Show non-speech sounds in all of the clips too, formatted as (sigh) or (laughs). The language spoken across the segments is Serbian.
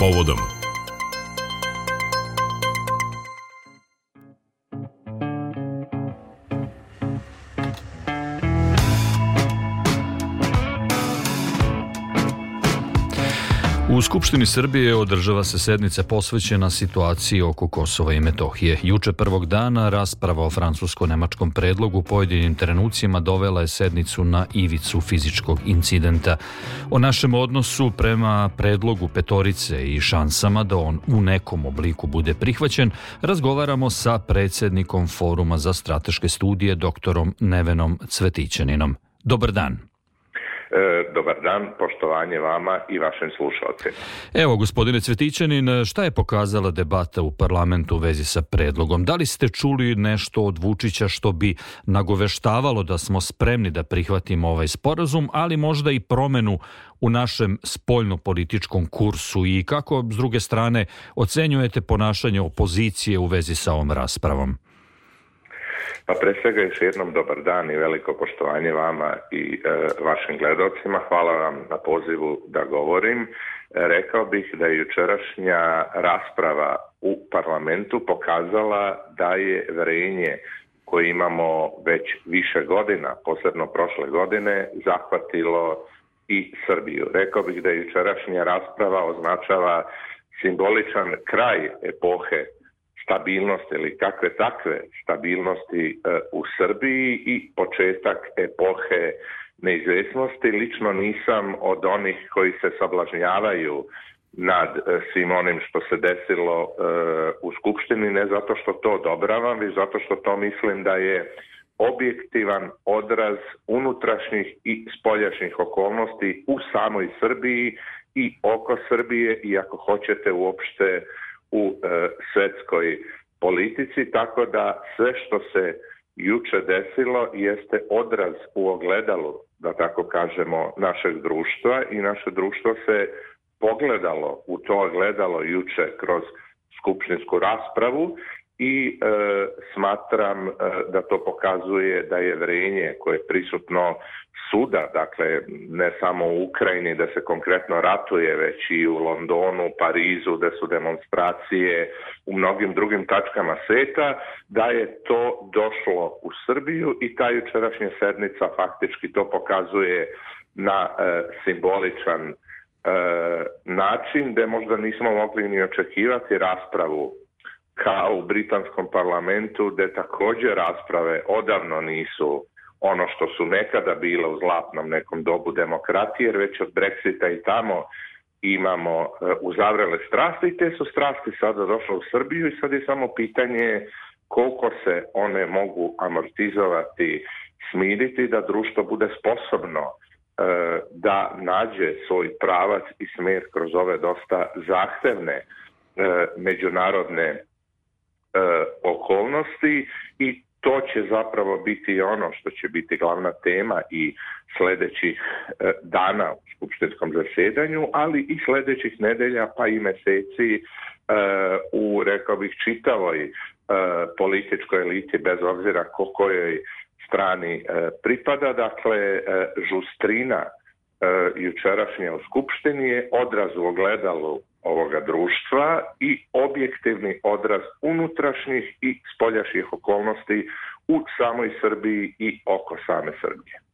поводом. U Skupštini Srbije održava se sednica posvećena situaciji oko Kosova i Metohije. Juče prvog dana rasprava o francusko-nemačkom predlogu u pojedinim trenucima dovela je sednicu na ivicu fizičkog incidenta. O našem odnosu prema predlogu petorice i šansama da on u nekom obliku bude prihvaćen, razgovaramo sa predsednikom Foruma za strateške studije, doktorom Nevenom Cvetićaninom. Dobar dan. E, dobar dan, poštovanje vama i vašim slušalcima. Evo, gospodine Cvetićanin, šta je pokazala debata u parlamentu u vezi sa predlogom? Da li ste čuli nešto od Vučića što bi nagoveštavalo da smo spremni da prihvatimo ovaj sporazum, ali možda i promenu u našem spoljno-političkom kursu i kako, s druge strane, ocenjujete ponašanje opozicije u vezi sa ovom raspravom? Pa pre svega još jednom dobar dan i veliko poštovanje vama i e, vašim gledalcima. Hvala vam na pozivu da govorim. E, rekao bih da je jučerašnja rasprava u parlamentu pokazala da je vrenje koje imamo već više godina, posebno prošle godine, zahvatilo i Srbiju. Rekao bih da je jučerašnja rasprava označava simboličan kraj epohe stabilnosti ili kakve takve stabilnosti e, u Srbiji i početak epohe neizvesnosti. Lično nisam od onih koji se sablažnjavaju nad e, svim onim što se desilo e, u Skupštini, ne zato što to odobravam, već zato što to mislim da je objektivan odraz unutrašnjih i spoljašnjih okolnosti u samoj Srbiji i oko Srbije i ako hoćete uopšte u e, svetskoj politici, tako da sve što se juče desilo jeste odraz u ogledalu, da tako kažemo, našeg društva i naše društvo se pogledalo u to ogledalo juče kroz skupštinsku raspravu i e, smatram e, da to pokazuje da je vrenje koje je prisutno suda, dakle ne samo u Ukrajini da se konkretno ratuje, već i u Londonu, Parizu, da su demonstracije u mnogim drugim tačkama sveta, da je to došlo u Srbiju i ta jučerašnja sednica faktički to pokazuje na e, simboličan e, način gde možda nismo mogli ni očekivati raspravu kao u britanskom parlamentu gde također rasprave odavno nisu ono što su nekada bile u zlatnom nekom dobu demokratije, jer već od Brexita i tamo imamo e, uzavrele strasti i te su strasti sada došle u Srbiju i sad je samo pitanje koliko se one mogu amortizovati, smiriti da društvo bude sposobno e, da nađe svoj pravac i smer kroz ove dosta zahtevne e, međunarodne E, okolnosti i to će zapravo biti ono što će biti glavna tema i sljedećih e, dana u skupštinskom zasjedanju, ali i sljedećih nedelja pa i mjeseci e, u, rekao bih, čitavoj političkoj eliti, bez obzira ko kojoj strani pripada. Dakle, žustrina jučerašnje u Skupštini je odraz u ogledalu ovoga društva i objektivni odraz unutrašnjih i spoljašnjih okolnosti u samoj Srbiji i oko same Srbije. E,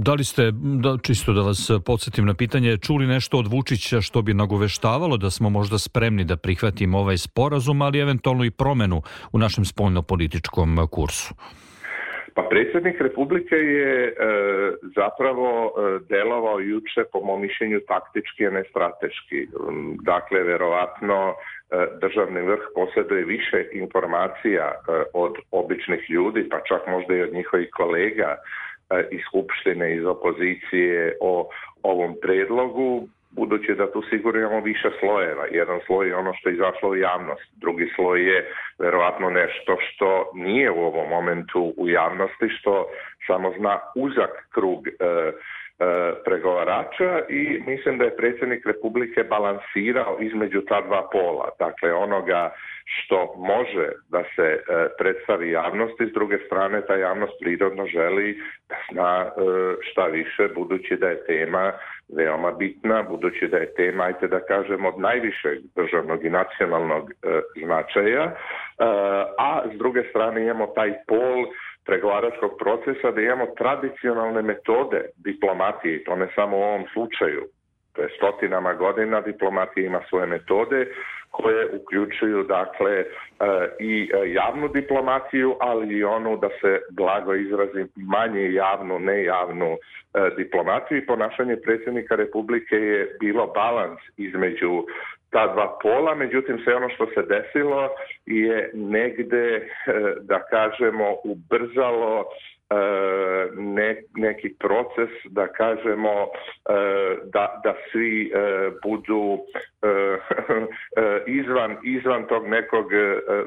da li ste, da, čisto da vas podsjetim na pitanje, čuli nešto od Vučića što bi nagoveštavalo da smo možda spremni da prihvatimo ovaj sporazum, ali eventualno i promenu u našem spoljno-političkom kursu? Pa predsjednik Republike je e, zapravo e, delovao juče po mom mišljenju taktički, a ne strateški. Mm, dakle, verovatno e, državni vrh posjeduje više informacija e, od običnih ljudi, pa čak možda i od njihovih kolega iz Skupštine, iz opozicije o ovom predlogu budući da tu sigurno imamo više slojeva. Jedan sloj je ono što je izašlo u javnost, drugi sloj je verovatno nešto što nije u ovom momentu u javnosti, što samo zna uzak krug e, E, pregovarača i mislim da je predsjednik Republike balansirao između ta dva pola, dakle onoga što može da se e, predstavi javnosti, s druge strane ta javnost prirodno želi da zna e, šta više budući da je tema veoma bitna, budući da je tema, ajte da kažem, od najvišeg državnog i nacionalnog značaja, a s druge strane imamo taj pol pregovaračkog procesa da imamo tradicionalne metode diplomatije, to ne samo u ovom slučaju, to je stotinama godina diplomatija ima svoje metode koje uključuju dakle e, i e, javnu diplomatiju, ali i onu da se blago izrazi manje javnu, nejavnu e, diplomatiju i ponašanje predsjednika Republike je bilo balans između ta dva pola, međutim sve ono što se desilo je negde, eh, da kažemo, ubrzalo eh, ne, neki proces da kažemo eh, da, da svi budu (laughs) izvan, izvan tog nekog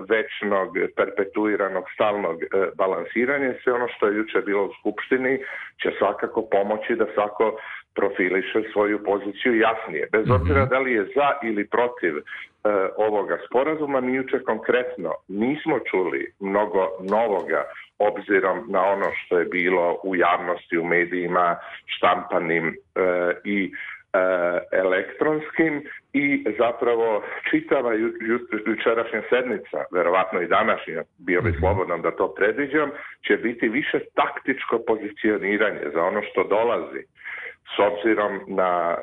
večnog perpetuiranog stalnog balansiranja sve ono što je juče bilo u Skupštini će svakako pomoći da svako profiliše svoju poziciju jasnije. Bez mhm. obzira da li je za ili protiv e, ovoga sporazuma, mi juče konkretno nismo čuli mnogo novoga obzirom na ono što je bilo u javnosti, u medijima, štampanim e, i e, elektronskim i zapravo čitava ju, jučerašnja sednica, verovatno i današnja, bio bi mhm. slobodan da to predviđam, će biti više taktičko pozicioniranje za ono što dolazi s obzirom na e,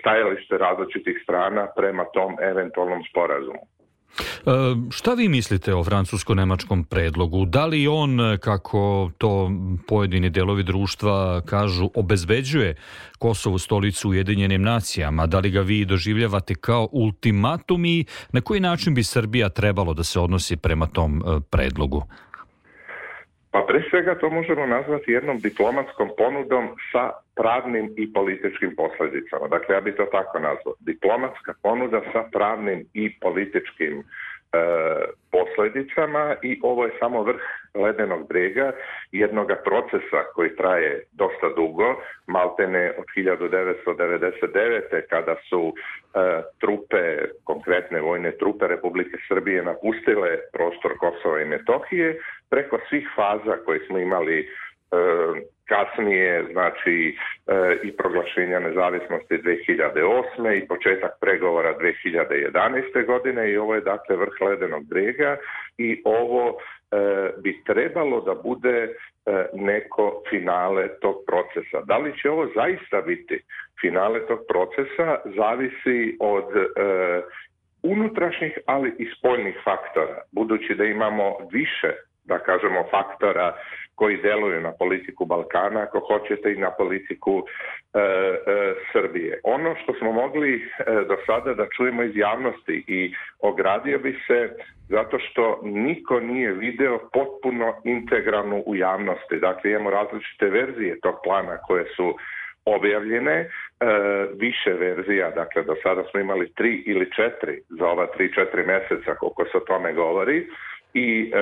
stajalište različitih strana prema tom eventualnom sporazumu. E, šta vi mislite o francusko-nemačkom predlogu? Da li on, kako to pojedini delovi društva kažu, obezbeđuje Kosovu stolicu u Ujedinjenim nacijama? Da li ga vi doživljavate kao ultimatum i na koji način bi Srbija trebalo da se odnosi prema tom e, predlogu? Pa pre svega to možemo nazvati jednom diplomatskom ponudom sa pravnim i političkim posledicama. Dakle, ja bi to tako nazvao. Diplomatska ponuda sa pravnim i političkim E, posledicama i ovo je samo vrh ledenog brega jednog procesa koji traje dosta dugo, maltene od 1999. kada su e, trupe, konkretne vojne trupe Republike Srbije napustile prostor Kosova i Metohije, preko svih faza koje smo imali e, kasnije znači e, i proglašenja nezavisnosti 2008. i početak pregovora 2011. godine i ovo je dakle vrh ledenog brega i ovo e, bi trebalo da bude e, neko finale tog procesa. Da li će ovo zaista biti finale tog procesa zavisi od unutrašnjih ali i spoljnih faktora. Budući da imamo više da kažemo, faktora koji deluju na politiku Balkana, ako hoćete, i na politiku e, e, Srbije. Ono što smo mogli e, do sada da čujemo iz javnosti i ogradio bi se zato što niko nije video potpuno integralno u javnosti. Dakle, imamo različite verzije tog plana koje su objavljene e, više verzija, dakle do sada smo imali tri ili četiri za ova tri, četiri meseca koliko se o tome govori, i e,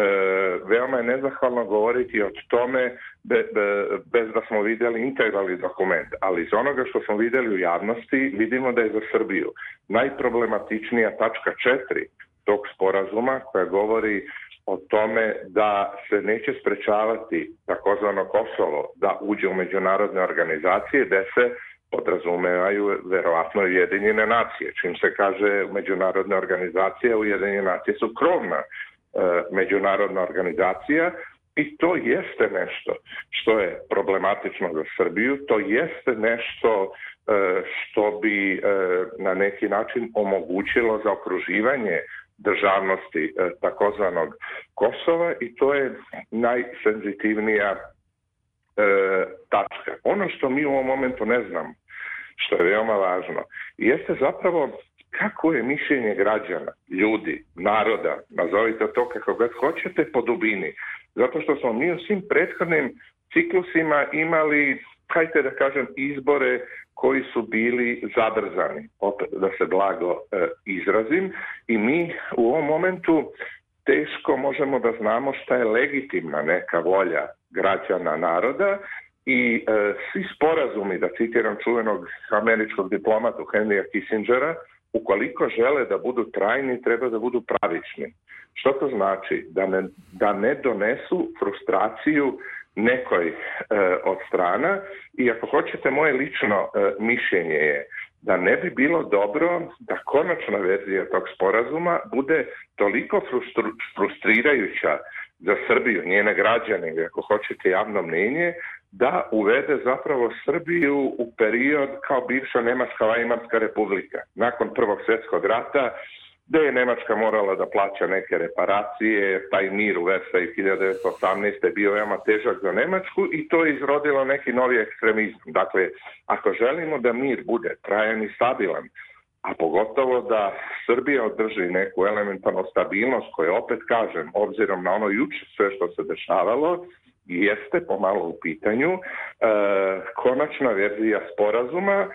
veoma je nezahvalno govoriti o tome be, be, bez da smo videli integralni dokument, ali iz onoga što smo videli u javnosti vidimo da je za Srbiju najproblematičnija tačka 4 tog sporazuma koja govori o tome da se neće sprečavati takozvano Kosovo da uđe u međunarodne organizacije da se podrazumevaju verovatno Ujedinjene nacije, čim se kaže međunarodne organizacije Ujedinjene nacije su krovna E, međunarodna organizacija i to jeste nešto što je problematično za Srbiju, to jeste nešto e, što bi e, na neki način omogućilo za državnosti takozvanog Kosova i to je najsenzitivnija tačka. Ono što mi u ovom momentu ne znamo, što je veoma važno, jeste zapravo kako je mišljenje građana, ljudi, naroda, nazovite to kako god hoćete, po dubini. Zato što smo mi u svim prethodnim ciklusima imali, hajte da kažem, izbore koji su bili zabrzani, opet da se blago e, izrazim, i mi u ovom momentu teško možemo da znamo šta je legitimna neka volja građana naroda i e, svi sporazumi, da citiram čuvenog američkog diplomatu Henrya Kissingera, ukoliko žele da budu trajni, treba da budu pravični. Što to znači? Da ne, da ne donesu frustraciju nekoj e, od strana i ako hoćete moje lično e, mišljenje je da ne bi bilo dobro da konačna verzija tog sporazuma bude toliko frustru, frustrirajuća za Srbiju, njene građane, ako hoćete javno mnenje, da uvede zapravo Srbiju u period kao bivša Nemačka Weimarska republika. Nakon Prvog svjetskog rata, gde je Nemačka morala da plaća neke reparacije, taj mir u Versaju 1918. bio veoma težak za Nemačku i to je izrodilo neki novi ekstremizam. Dakle, ako želimo da mir bude trajan i stabilan, a pogotovo da Srbija održi neku elementarnu stabilnost koju opet kažem, obzirom na ono juče sve što se dešavalo, jeste pomalo u pitanju e, konačna verzija sporazuma e,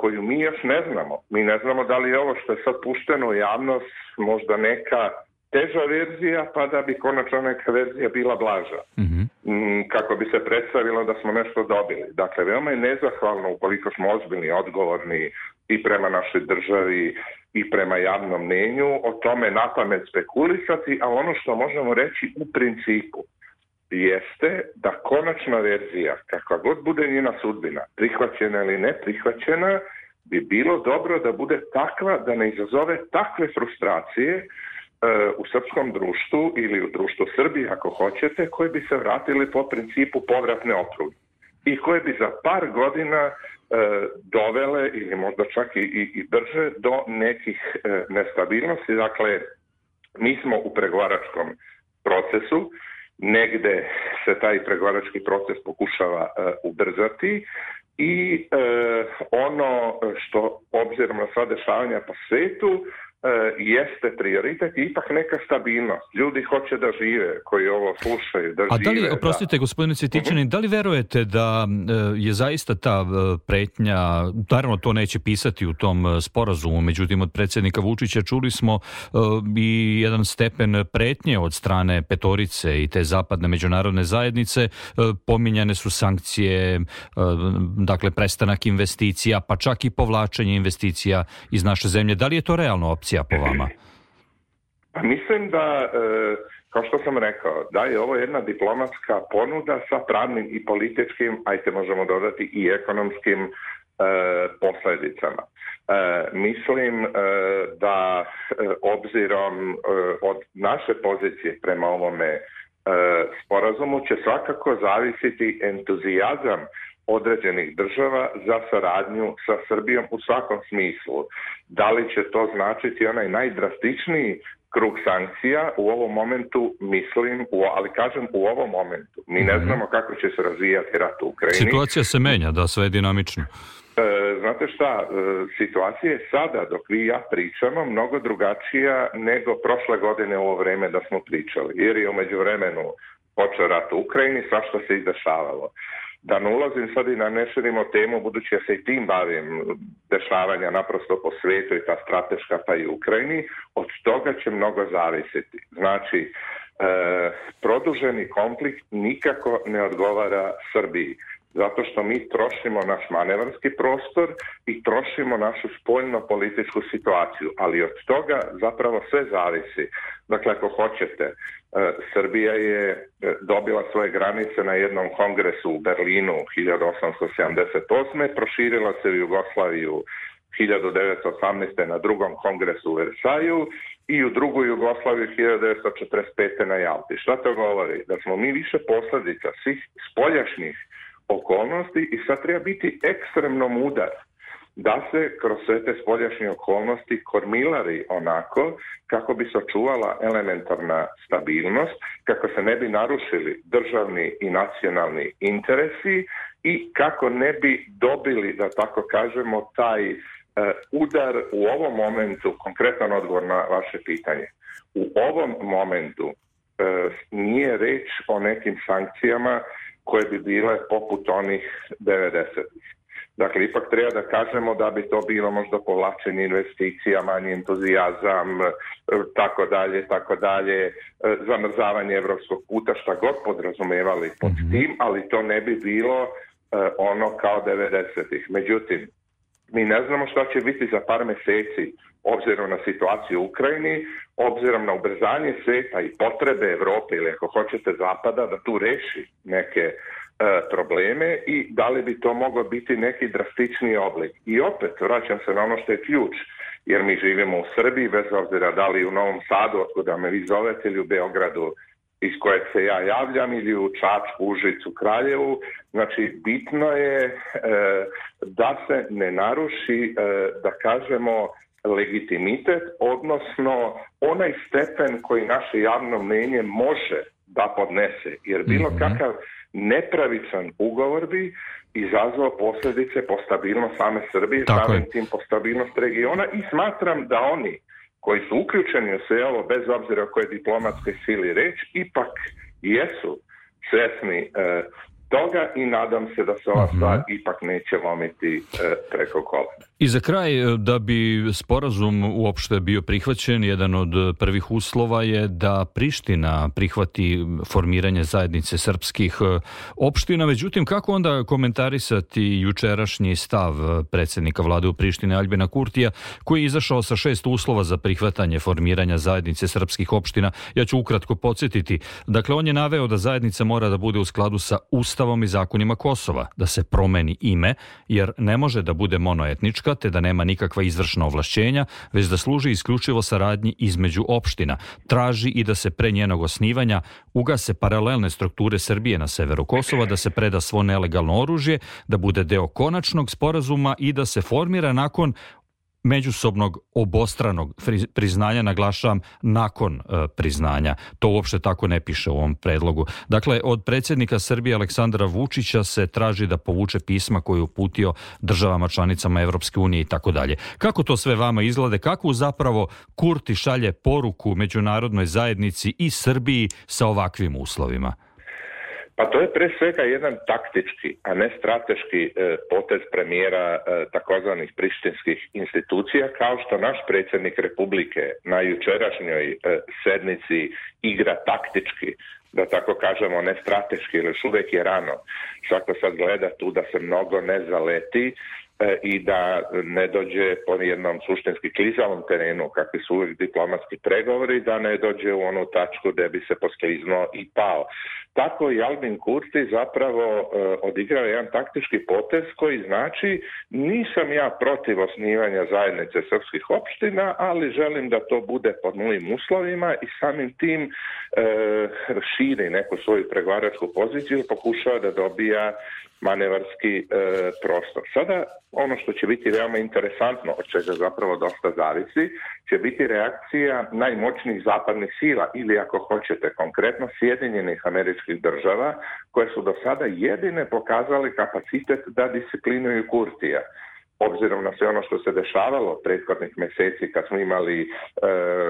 koju mi još ne znamo. Mi ne znamo da li je ovo što je sad pušteno u javnost možda neka teža verzija, pa da bi konačna neka verzija bila blaža. Mhm. Mm -hmm. Kako bi se predstavilo da smo nešto dobili. Dakle, veoma je nezahvalno ukoliko smo ozbiljni, odgovorni i prema našoj državi i prema javnom mnenju, o tome napamet spekulisati, a ono što možemo reći u principu – jeste da konačna verzija, kakva god bude njena sudbina, prihvaćena ili ne prihvaćena, bi bilo dobro da bude takva, da ne izazove takve frustracije e, u srpskom društvu ili u društvu Srbije, ako hoćete, koje bi se vratili po principu povratne opruge i koje bi za par godina e, dovele ili možda čak i, i, i brže do nekih e, nestabilnosti. Dakle, mi smo u pregovaračkom procesu negde se taj pregovarački proces pokušava e, ubrzati i e, ono što obzirom na sva dešavanja po svetu E, jeste prioritet i ipak neka stabilnost. Ljudi hoće da žive, koji ovo slušaju, da žive. A da li, da. oprostite, da... gospodine Cvjetićanin, mhm. da li verujete da e, je zaista ta e, pretnja, naravno to neće pisati u tom sporazumu, međutim od predsednika Vučića čuli smo i jedan stepen pretnje od strane Petorice i te zapadne međunarodne zajednice, pominjane su sankcije, dakle prestanak investicija, pa čak i povlačenje investicija iz naše zemlje. Da li je to realno opcija? opcija po vama? Pa mislim da, e, kao što sam rekao, da je ovo jedna diplomatska ponuda sa pravnim i političkim, ajte možemo dodati i ekonomskim e, posledicama. E, mislim da obzirom od naše pozicije prema ovome sporazumu će svakako zavisiti entuzijazam određenih država za saradnju sa Srbijom u svakom smislu. Da li će to značiti onaj najdrastičniji krug sankcija u ovom momentu mislim, u, ali kažem u ovom momentu. Mi ne mhm. znamo kako će se razvijati rat u Ukrajini. Situacija se menja, da, sve je dinamično. E, znate šta, e, situacija je sada, dok vi i ja pričamo, mnogo drugačija nego prošle godine u ovo vreme da smo pričali, jer je umeđu vremenu počeo rat u Ukrajini, svašta se izdešavalo. Da ne ulazim sad i na neširimo temu, budući ja da se i tim bavim dešavanja naprosto po svetu i ta strateška pa i Ukrajini, od toga će mnogo zavisiti. Znači, e, produženi konflikt nikako ne odgovara Srbiji zato što mi trošimo naš manevarski prostor i trošimo našu spoljno političku situaciju, ali od toga zapravo sve zavisi. Dakle, ako hoćete, e, Srbija je e, dobila svoje granice na jednom kongresu u Berlinu 1878. Proširila se u Jugoslaviju 1918. na drugom kongresu u Versaju i u drugu Jugoslaviju 1945. na Jalti. Šta to govori? Da smo mi više posledica svih spoljašnjih okolnosti i sad treba biti ekstremno mudar da se kroz sve te spoljašnje okolnosti kormilari onako kako bi se očuvala elementarna stabilnost, kako se ne bi narušili državni i nacionalni interesi i kako ne bi dobili, da tako kažemo, taj e, udar u ovom momentu, konkretan odgovor na vaše pitanje, u ovom momentu e, nije reč o nekim sankcijama koje bi bile poput onih 90-ih. Dakle, ipak treba da kažemo da bi to bilo možda povlačenje investicija, manji entuzijazam, tako dalje, tako dalje, zamrzavanje evropskog puta, šta god podrazumevali pod mhm. tim, ali to ne bi bilo e, ono kao 90-ih. Međutim, mi ne znamo šta će biti za par meseci obzirom na situaciju u Ukrajini, obzirom na ubrzanje sveta i potrebe Evrope ili ako hoćete Zapada da tu reši neke e, probleme i da li bi to moglo biti neki drastični oblik. I opet vraćam se na ono što je ključ, jer mi živimo u Srbiji, bez obzira da li u Novom Sadu, otkuda me vi zovete, ili u Beogradu, iz kojeg se ja javljam ili u Čačku, Užicu, Kraljevu. Znači, bitno je e, da se ne naruši, e, da kažemo, legitimitet, odnosno onaj stepen koji naše javno mnenje može da podnese. Jer bilo mhm. kakav nepravičan ugovor bi izazvao posljedice po stabilnost same Srbije, Tako samim tim po stabilnost regiona i smatram da oni koji su uključeni u sve ovo, bez obzira o kojoj diplomatskoj sili reč, ipak jesu svjesni e, toga i nadam se da se ova mhm. stvar ipak neće lomiti e, preko kolena. I za kraj, e, da bi sporazum uopšte bio prihvaćen, jedan od e, prvih uslova je da Priština prihvati formiranje zajednice srpskih e, opština. Međutim, kako onda komentarisati jučerašnji stav predsednika vlade u Prištine Aljbina Kurtija, koji je izašao sa šest uslova za prihvatanje formiranja zajednice srpskih opština? Ja ću ukratko podsjetiti. Dakle, on je naveo da zajednica mora da bude u skladu sa Ustavom i zakonima Kosova, da se promeni ime, jer ne može da bude monoetnička, prihvate da nema nikakva izvršna ovlašćenja, već da služi isključivo saradnji između opština. Traži i da se pre njenog osnivanja ugase paralelne strukture Srbije na severu Kosova, da se preda svo nelegalno oružje, da bude deo konačnog sporazuma i da se formira nakon međusobnog obostranog priznanja, naglašavam nakon e, priznanja. To uopšte tako ne piše u ovom predlogu. Dakle, od predsjednika Srbije Aleksandra Vučića se traži da povuče pisma koje je uputio državama članicama Evropske unije i tako dalje. Kako to sve vama izglede? Kako zapravo Kurti šalje poruku međunarodnoj zajednici i Srbiji sa ovakvim uslovima? Pa to je pre svega jedan taktički, a ne strateški e, potez premijera e, takozvanih prištinskih institucija, kao što naš predsjednik Republike na jučerašnjoj e, sednici igra taktički, da tako kažemo, ne strateški, jer još uvijek je rano. Svako sad gleda tu da se mnogo ne zaleti E, i da ne dođe po jednom suštinski klizavom terenu kakvi su uvijek diplomatski pregovori da ne dođe u onu tačku gde bi se poskrizno i pao. Tako i Albin Kurti zapravo e, odigrao jedan taktički potez koji znači nisam ja protiv osnivanja zajednice srpskih opština, ali želim da to bude pod mojim uslovima i samim tim e, širi neku svoju pregovaračku poziciju i pokušava da dobija manevarski e, prostor. Sada ono što će biti veoma interesantno, od čega zapravo dosta zavisi, će biti reakcija najmoćnijih zapadnih sila ili ako hoćete konkretno Sjedinjenih američkih država koje su do sada jedine pokazali kapacitet da disciplinuju Kurtija obzirom na sve ono što se dešavalo prethodnih meseci kad smo imali e,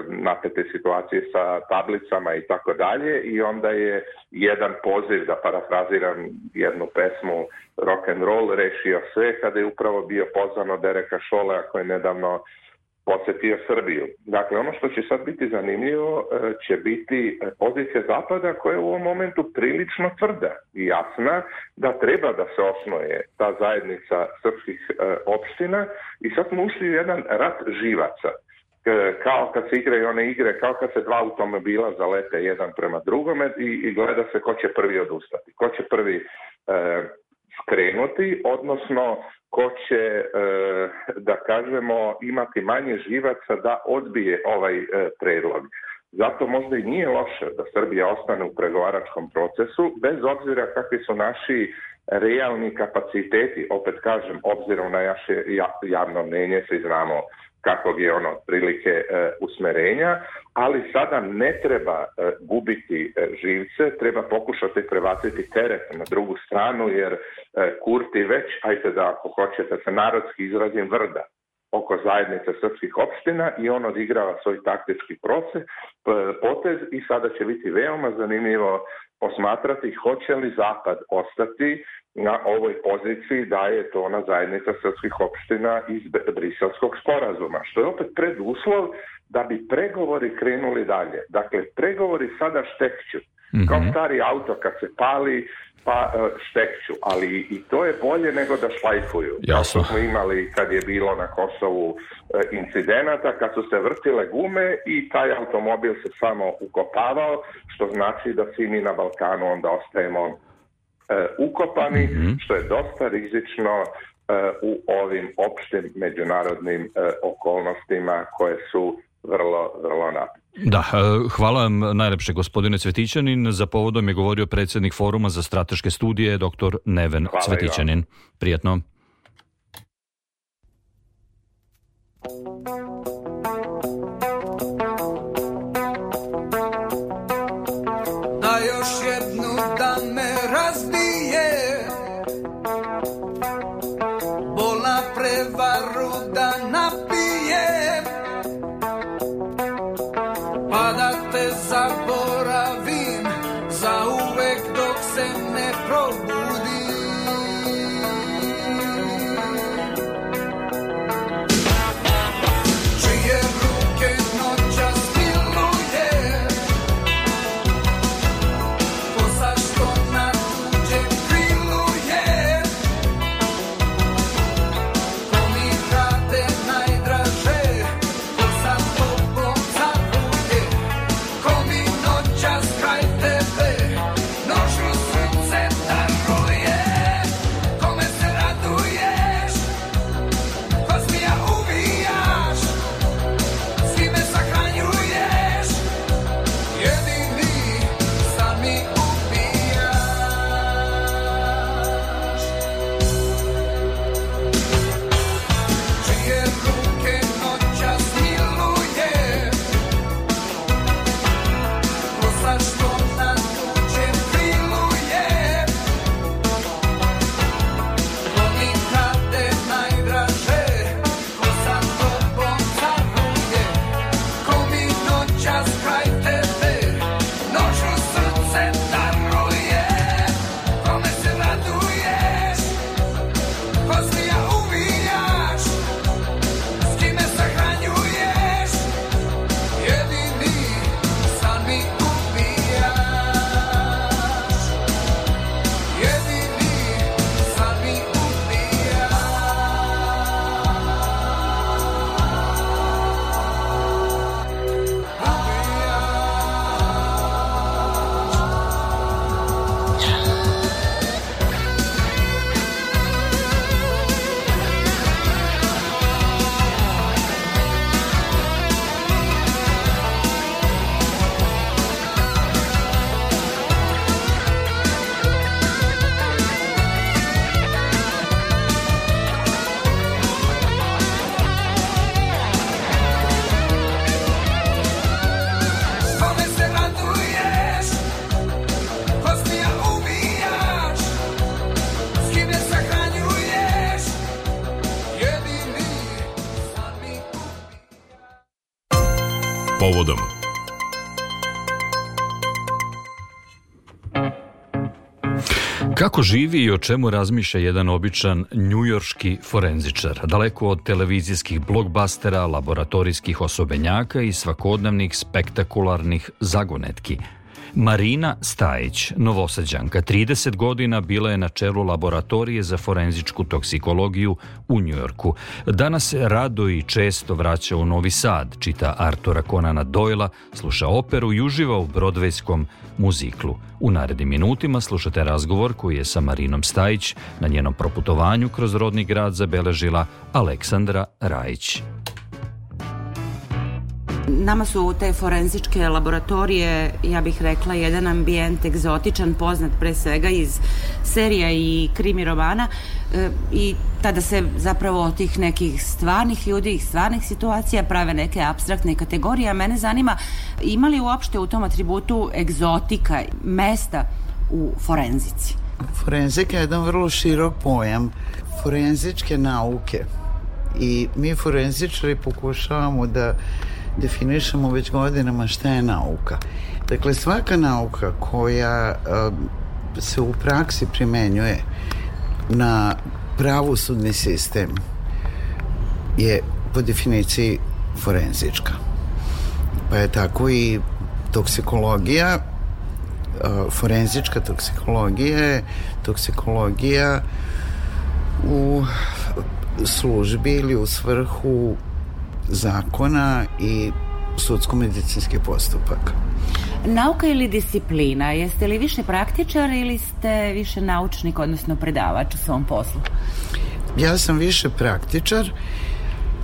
napete situacije sa tablicama i tako dalje i onda je jedan poziv da parafraziram jednu pesmu rock and roll rešio sve kada je upravo bio pozvan od Dereka Šolea koji je nedavno posjetio Srbiju. Dakle, ono što će sad biti zanimljivo e, će biti e, pozicija Zapada koja je u ovom momentu prilično tvrda i jasna da treba da se osnoje ta zajednica srpskih e, opština i sad smo ušli u jedan rat živaca kao kad se igraju one igre, kao kad se dva automobila zalete jedan prema drugome i, i gleda se ko će prvi odustati, ko će prvi skrenuti, odnosno ko će, e, da kažemo, imati manje živaca da odbije ovaj e, predlog. Zato možda i nije loše da Srbija ostane u pregovaračkom procesu, bez obzira kakvi su naši realni kapaciteti, opet kažem, obzirom na naše javno mnenje, se znamo kakvog je ono prilike e, usmerenja, ali sada ne treba e, gubiti e, živce, treba pokušati prebaciti teret na drugu stranu, jer e, Kurti već, ajte da ako hoćete se narodski izrazim, vrda oko zajednice srpskih opština i on odigrava svoj taktički proces, potez i sada će biti veoma zanimljivo posmatrati hoće li Zapad ostati na ovoj poziciji da je to ona zajednica srpskih opština iz briselskog sporazuma, što je opet preduslov da bi pregovori krenuli dalje. Dakle, pregovori sada štekću Mm-hmm. Kao mhm. stari auto kad se pali, pa uh, e, stekću, ali i to je bolje nego da šlajfuju. Jasno. Kako smo imali kad je bilo na Kosovu uh, incidenata, kad su se vrtile gume i taj automobil se samo ukopavao, što znači da svi mi na Balkanu onda ostajemo uh, ukopani, mm-hmm. što je dosta rizično u ovim opštim međunarodnim okolnostima koje su vrlo, vrlo napredne. Da, e, hvala vam najlepše gospodine Cvetićanin. Za povodom je govorio predsednik Foruma za strateške studije, doktor Neven hvala Cvetićanin. Prijatno. Kako živi i o čemu razmišlja jedan običan njujorški forenzičar, daleko od televizijskih blokbastera, laboratorijskih osobenjaka i svakodnevnih spektakularnih zagonetki – Marina Stajić, novosađanka, 30 godina bila je na čelu laboratorije za forenzičku toksikologiju u Njujorku. Danas se rado i često vraća u Novi Sad, čita Artura Konana Dojla, sluša operu i uživa u brodvejskom muziklu. U narednim minutima slušate razgovor koji je sa Marinom Stajić na njenom proputovanju kroz rodni grad zabeležila Aleksandra Rajić. Nama su te forenzičke laboratorije, ja bih rekla, jedan ambijent egzotičan, poznat pre svega iz serija i krimi romana e, i tada se zapravo od tih nekih stvarnih ljudi i stvarnih situacija prave neke abstraktne kategorije, a mene zanima ima li uopšte u tom atributu egzotika mesta u forenzici? Forenzika je jedan vrlo širok pojam. Forenzičke nauke i mi forenzičari pokušavamo da definišemo već godinama šta je nauka. Dakle, svaka nauka koja um, se u praksi primenjuje na pravosudni sistem je po definiciji forenzička. Pa je tako i toksikologija, uh, forenzička toksikologija je toksikologija u službi ili u svrhu zakona i sudsko-medicinski postupak. Nauka ili disciplina? Jeste li više praktičar ili ste više naučnik, odnosno predavač u svom poslu? Ja sam više praktičar.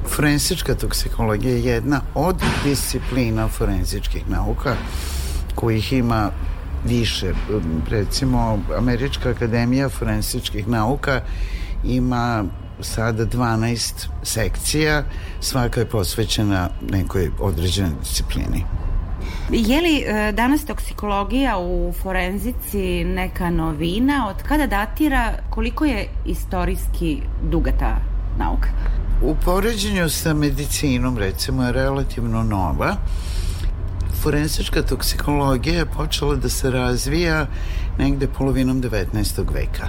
Forensička toksikologija je jedna od disciplina forenzičkih nauka kojih ima više. Recimo, Američka akademija forensičkih nauka ima sada 12 sekcija, svaka je posvećena nekoj određenoj disciplini. Je li e, danas toksikologija u forenzici neka novina? Od kada datira? Koliko je istorijski duga ta nauka? U poređenju sa medicinom, recimo, je relativno nova. Forenzička toksikologija je počela da se razvija negde polovinom 19. veka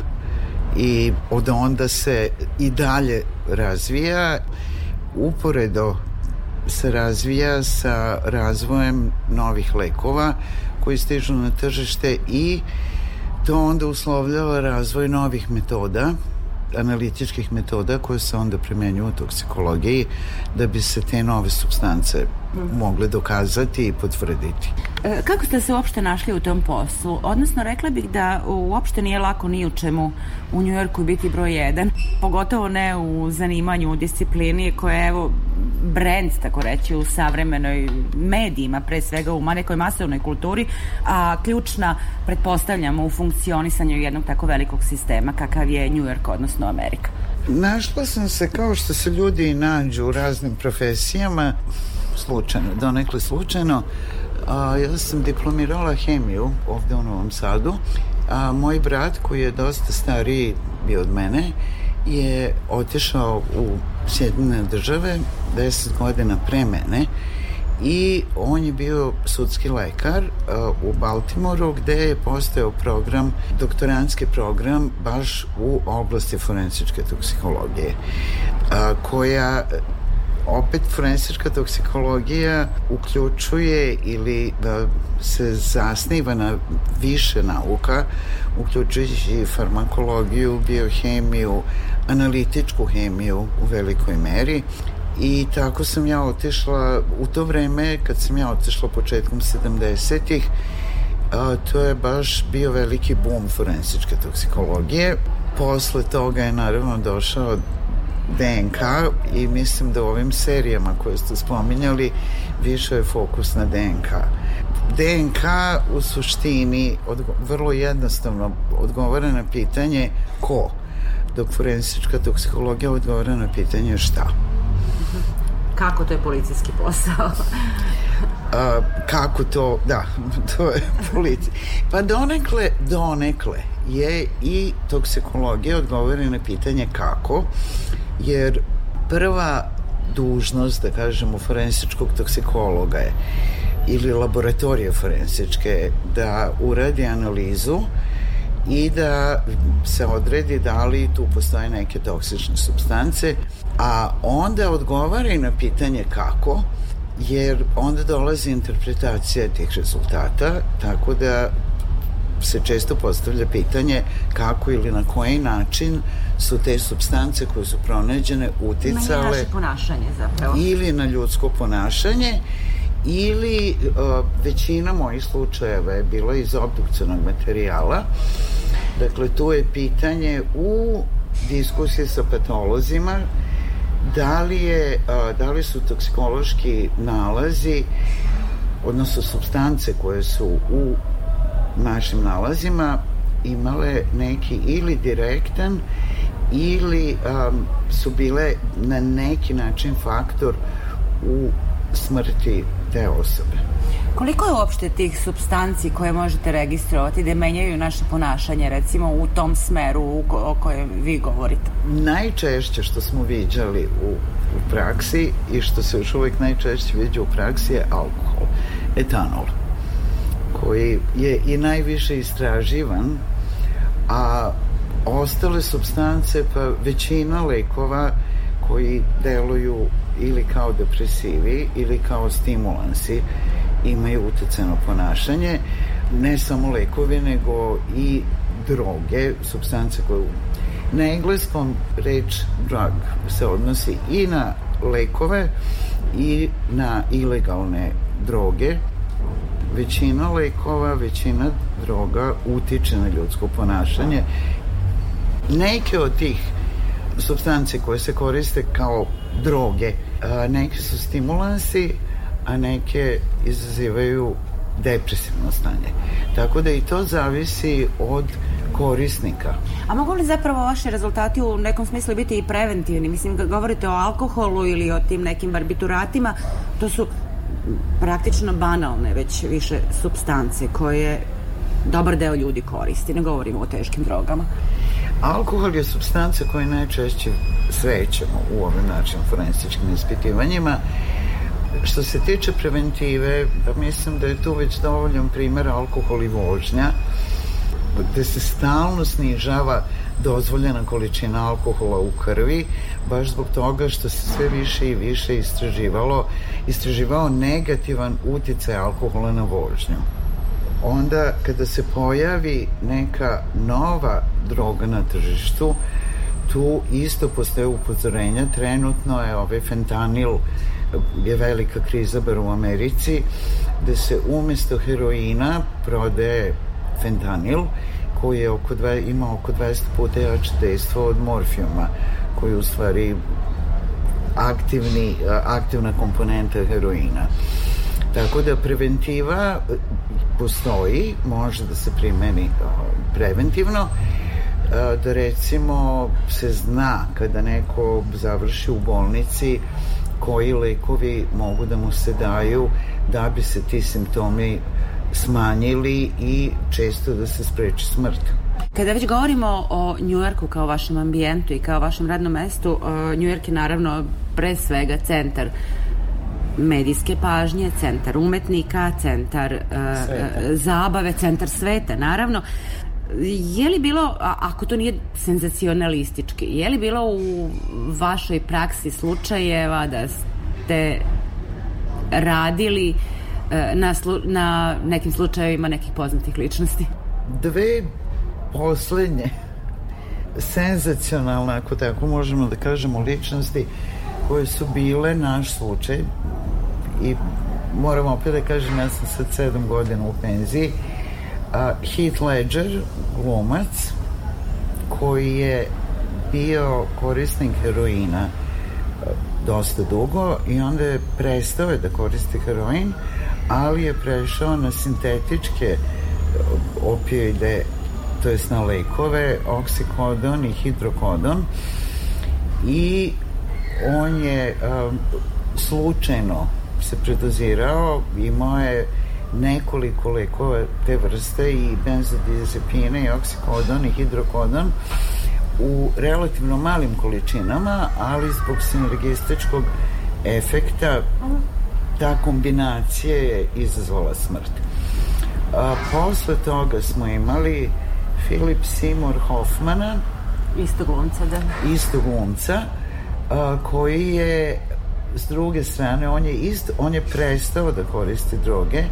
i od onda se i dalje razvija uporedo se razvija sa razvojem novih lekova koji stižu na tržište i to onda uslovljava razvoj novih metoda analitičkih metoda koje se onda primenjuju u toksikologiji da bi se te nove substance mogle dokazati i potvrditi. E, kako ste se uopšte našli u tom poslu? Odnosno, rekla bih da uopšte nije lako ni u čemu u Njujorku biti broj jedan, pogotovo ne u zanimanju, u disciplini koja je, evo, brend, tako reći, u savremenoj medijima, pre svega u nekoj masovnoj kulturi, a ključna, pretpostavljamo, u funkcionisanju jednog tako velikog sistema kakav je Njujork, odnosno Amerika. Našla sam se, kao što se ljudi nađu u raznim profesijama, slučajno, donekle slučajno. A, ja sam diplomirala hemiju ovde u Novom Sadu. A, moj brat koji je dosta stariji bio od mene je otišao u Sjedine države 10 godina pre mene i on je bio sudski lekar uh, u Baltimoru gde je postao program, doktorantski program baš u oblasti forensičke toksikologije uh, koja opet forensička toksikologija uključuje ili da se zasniva na više nauka, uključujući farmakologiju, biohemiju, analitičku hemiju u velikoj meri I tako sam ja otišla u to vreme kad sam ja otišla početkom 70-ih to je baš bio veliki boom forensičke toksikologije. Posle toga je naravno došao DNK i mislim da u ovim serijama koje ste spominjali više je fokus na DNK. DNK u suštini odgo vrlo jednostavno odgovara na pitanje ko, dok forensička toksikologija odgovara na pitanje šta. Kako to je policijski posao? (laughs) A, kako to, da, (laughs) to je policija. Pa donekle, donekle je i toksikologija odgovori na pitanje kako, jer prva dužnost, da kažemo, forensičkog toksikologa je ili laboratorije forensičke da uradi analizu i da se odredi da li tu postoje neke toksične substance, a onda odgovara i na pitanje kako, jer onda dolazi interpretacija tih rezultata, tako da se često postavlja pitanje kako ili na koji način su te substance koje su pronađene uticale na naše ponašanje zapravo ili na ljudsko ponašanje ili uh, većina mojih slučajeva je bila iz obdukcionog materijala dakle tu je pitanje u diskusiji sa patolozima da li, je, uh, da li su toksikološki nalazi odnosno substance koje su u našim nalazima imale neki ili direktan ili um, su bile na neki način faktor u smrti te osobe. Koliko je uopšte tih substanci koje možete registrovati da menjaju naše ponašanje, recimo u tom smeru u ko o kojem vi govorite? Najčešće što smo viđali u, u praksi i što se još uvek najčešće viđa u praksi je alkohol, etanol koji je i najviše istraživan, a ostale substance, pa većina lekova koji deluju ili kao depresivi ili kao stimulansi imaju uticeno ponašanje ne samo lekovi nego i droge, substance koje na engleskom reč drug se odnosi i na lekove i na ilegalne droge većina lekova, većina droga utiče na ljudsko ponašanje. Neke od tih substance koje se koriste kao droge, neke su stimulansi, a neke izazivaju depresivno stanje. Tako da i to zavisi od korisnika. A mogu li zapravo vaši rezultati u nekom smislu biti i preventivni? Mislim, kad govorite o alkoholu ili o tim nekim barbituratima, to su praktično banalne, već više substance koje dobar deo ljudi koristi, ne govorimo o teškim drogama. Alkohol je substanca koju najčešće srećemo u ovim našim forensičkim ispitivanjima. Što se tiče preventive, pa mislim da je tu već dovoljan primer alkohol i vožnja, gde se stalno snižava uh, dozvoljena količina alkohola u krvi, baš zbog toga što se sve više i više istraživalo, istraživao negativan uticaj alkohola na vožnju. Onda kada se pojavi neka nova droga na tržištu, tu isto postoje upozorenja. Trenutno je ovaj fentanil je velika kriza bar u Americi, da se umesto heroina prodaje fentanil koji je oko dva, ima oko 20 puta jače dejstvo od morfijuma, koji u stvari aktivni, aktivna komponenta heroina. Tako da preventiva e, postoji, može da se primeni preventivno, e, da recimo se zna kada neko završi u bolnici koji lekovi mogu da mu se daju da bi se ti simptomi uh, smanjili i često da se spreči smrt. Kada već govorimo o Njujorku kao vašem ambijentu i kao vašem radnom mestu, e, Njujork je naravno pre svega centar medijske pažnje, centar umetnika, centar uh, zabave, centar sveta, naravno. Je li bilo, ako to nije senzacionalistički, je li bilo u vašoj praksi slučajeva da ste radili uh, E, na, slu, na nekim slučajevima nekih poznatih ličnosti? Dve poslednje senzacionalne, ako tako možemo da kažemo, ličnosti koje su bile naš slučaj i moram opet da kažem, ja sam sad sedam godina u penziji, a, Heath Ledger, glumac, koji je bio korisnik heroina e, dosta dugo i onda je prestao da koristi heroin, ali je prešao na sintetičke opioide, to jest na lekove, oksikodon i hidrokodon i on je um, slučajno se predozirao, imao je nekoliko lekova te vrste i benzodiazepine i oksikodon i hidrokodon u relativno malim količinama, ali zbog sinergističkog efekta ta kombinacija je izazvala smrt. A, posle toga smo imali Filip Seymour Hoffmana isto glumca, da isto glumca a, koji je s druge strane on je ist, on je prestao da koristi droge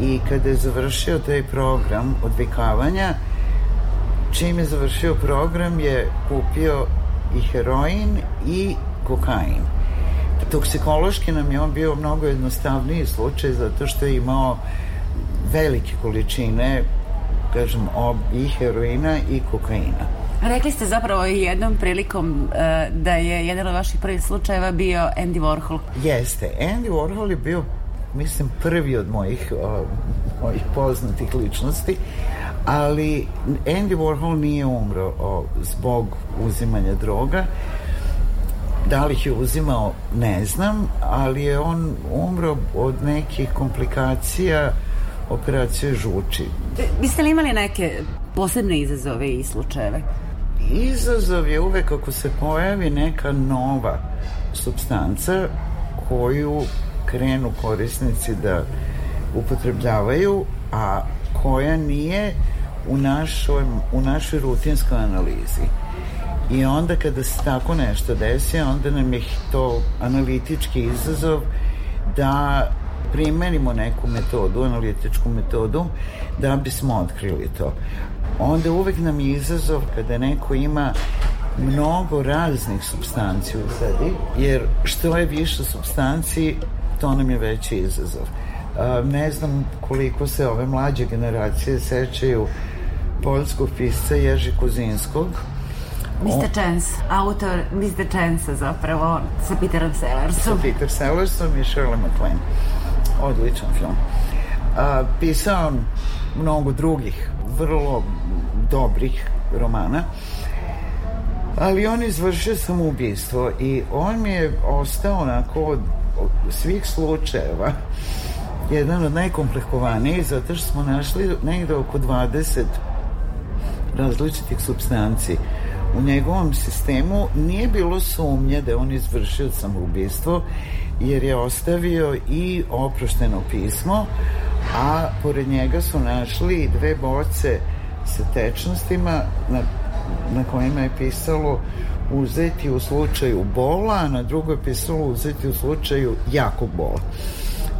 i kada je završio taj program odvikavanja čim je završio program je kupio i heroin i kokain Toksikološki nam je on bio mnogo jednostavniji slučaj zato što je imao velike količine kažem, ob, i heroina i kokaina. Rekli ste zapravo jednom prilikom uh, da je jedan od vaših prvih slučajeva bio Andy Warhol. Jeste. Andy Warhol je bio, mislim, prvi od mojih, uh, mojih poznatih ličnosti, ali Andy Warhol nije umro uh, zbog uzimanja droga. Uh, Da li ih je uzimao, ne znam, ali je on umro od nekih komplikacija operacije žuči. Biste li imali neke posebne izazove i slučajeve? Izazov je uvek ako se pojavi neka nova substanca koju krenu korisnici da upotrebljavaju, a koja nije u našoj, u našoj rutinskoj analizi. I onda kada se tako nešto desi, onda nam je to analitički izazov da primenimo neku metodu, analitičku metodu, da bismo otkrili to. Onda uvek nam je izazov kada neko ima mnogo raznih substanci u sebi, jer što je više substanci, to nam je veći izazov. Ne znam koliko se ove mlađe generacije sećaju poljskog pisca Ježi Kuzinskog, Mr. Chance, autor Mr. Chance zapravo sa Peterom Sellersom. Sa Peter Sellersom i Shirley MacLaine. Odličan film. A, pisao mnogo drugih vrlo dobrih romana ali on izvršio samoubistvo i on mi je ostao onako od, od svih slučajeva jedan od najkomplikovanijih zato što smo našli negde oko 20 različitih substanci u njegovom sistemu nije bilo sumnje da je on izvršio samoubistvo jer je ostavio i oprošteno pismo, a pored njega su našli dve boce sa tečnostima na, na kojima je pisalo uzeti u slučaju bola, a na drugoj je pisalo uzeti u slučaju jakog bola.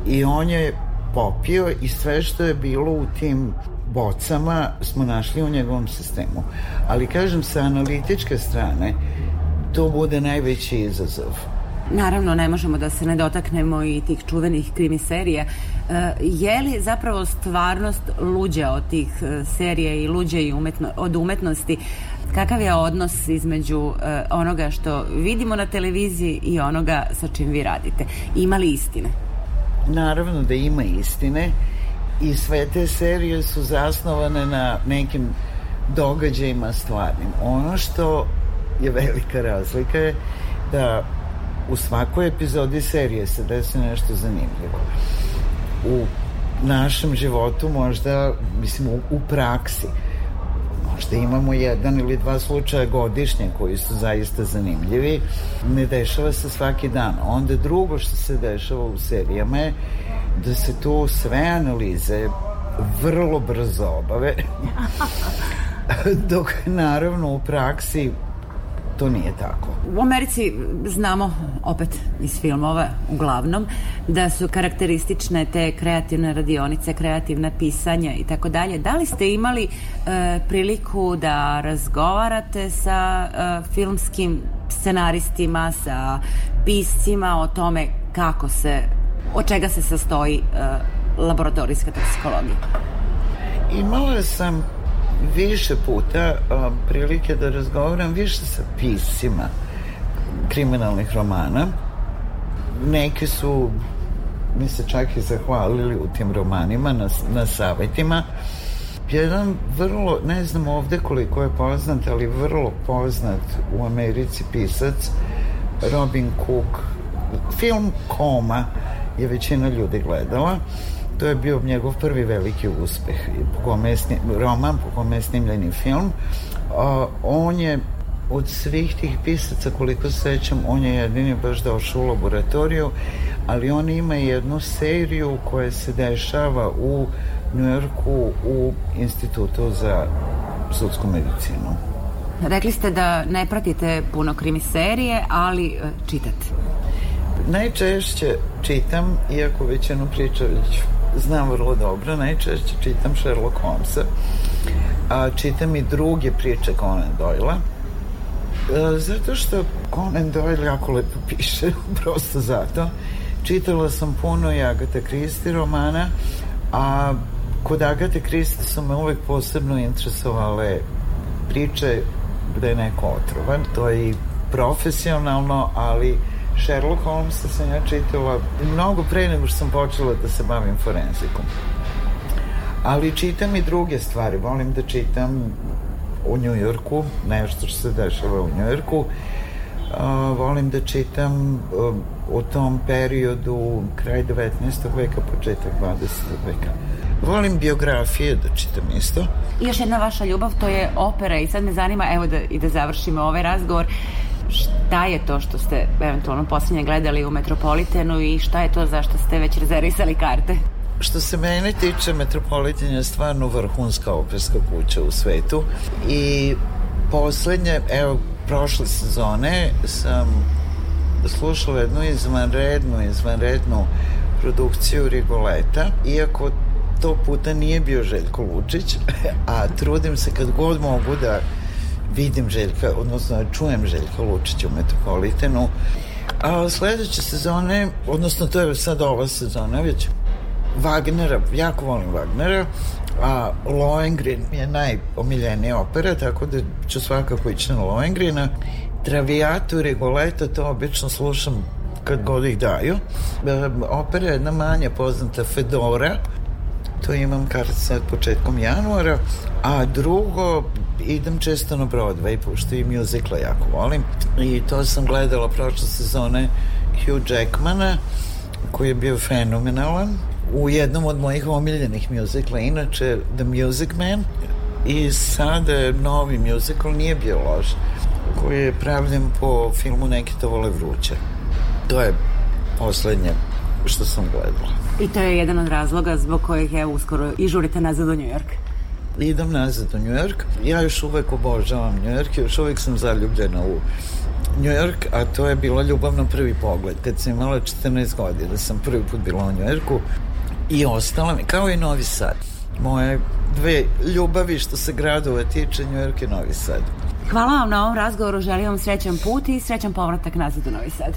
I on je popio i sve što je bilo u tim bocama smo našli u njegovom sistemu. Ali kažem, sa analitičke strane, to bude najveći izazov. Naravno, ne možemo da se ne dotaknemo i tih čuvenih krimiserija. E, je li zapravo stvarnost luđa od tih e, serija i luđa i umetno, od umetnosti? Kakav je odnos između e, onoga što vidimo na televiziji i onoga sa čim vi radite? Ima li istine? Naravno da ima istine i sve te serije su zasnovane na nekim događajima stvarnim. Ono što je velika razlika je da u svakoj epizodi serije se desi nešto zanimljivo. U našem životu možda, mislim, u, u praksi, što imamo jedan ili dva slučaja godišnje koji su zaista zanimljivi, ne dešava se svaki dan. Onda drugo što se dešava u serijama je da se tu sve analize vrlo brzo obave, (laughs) dok naravno u praksi to nije tako. U Americi znamo opet iz filmova uglavnom da su karakteristične te kreativne radionice, kreativna pisanja i tako dalje. Da li ste imali e, priliku da razgovarate sa e, filmskim scenaristima, sa piscima o tome kako se, od čega se sastoji e, laboratorijska toksikologija? Imala sam više puta a, prilike da razgovaram više sa pisima kriminalnih romana. Neki su mi se čak i zahvalili u tim romanima na, na savetima. Jedan vrlo, ne znam ovde koliko je poznat, ali vrlo poznat u Americi pisac Robin Cook. Film Koma je većina ljudi gledala to je bio njegov prvi veliki uspeh po kome je snim, roman po kome je snimljen film a, on je od svih tih pisaca koliko sećam on je jedini baš došao u laboratoriju ali on ima jednu seriju koja se dešava u Njujorku u institutu za sudsku medicinu Rekli ste da ne pratite puno krimi serije, ali e, čitate. Najčešće čitam, iako većinu priča znam vrlo dobro, najčešće čitam Sherlock Holmesa, a, čitam i druge priče Conan Doyle-a, e, zato što Conan Doyle jako lepo (laughs) piše, prosto zato. Čitala sam puno i Agata Christie romana, a kod Agate Christie su me uvek posebno interesovale priče gde je neko otrovan. To je i profesionalno, ali Sherlock Holmesa da sam ja čitala mnogo pre nego što sam počela da se bavim forenzikom. Ali čitam i druge stvari. Volim da čitam u Njujorku, nešto što se dešava u Njujorku. Uh, volim da čitam uh, u tom periodu kraj 19. veka, početak 20. veka. Volim biografije da čitam isto. I još jedna vaša ljubav, to je opera i sad me zanima, evo da, i da završimo ovaj razgovor, uh, šta je to što ste eventualno poslednje gledali u Metropolitenu i šta je to zašto ste već rezervisali karte? Što se mene tiče, Metropolitan je stvarno vrhunska operska kuća u svetu i poslednje, evo, prošle sezone sam slušala jednu izvanrednu, izvanrednu produkciju Rigoleta, iako to puta nije bio Željko Lučić, (laughs) a trudim se kad god mogu da vidim Željka, odnosno čujem Željka Lučića u Metropolitenu. A sledeće sezone, odnosno to je sad ova sezona već, Wagnera, jako volim Wagnera, a Lohengrin je najomiljenija opera, tako da ću svakako ići na Lohengrina. Traviatu i Rigoleta to obično slušam kad god ih daju. E, opera je jedna manja poznata Fedora, to imam karticu nad početkom januara, a drugo idem često na Broadway, pošto i muzikla jako volim. I to sam gledala prošle sezone Hugh Jackmana, koji je bio fenomenalan u jednom od mojih omiljenih muzikla, inače The Music Man, i sada novi muzikal nije bio loš, koji je pravljen po filmu Neki to vole vruće. To je poslednje što sam gledala. I to je jedan od razloga zbog kojih je uskoro i žurite nazad u Njujork. Idem nazad u Njujork. Ja još uvek obožavam Njujork, još uvek sam zaljubljena u Njujork, a to je bilo na prvi pogled. Kad sam imala 14 godina, sam prvi put bila u Njujorku i ostala mi, kao i Novi Sad. Moje dve ljubavi što se gradova tiče, Njujork i Novi Sad. Hvala vam na ovom razgovoru, želim vam srećan put i srećan povratak nazad u Novi Sad.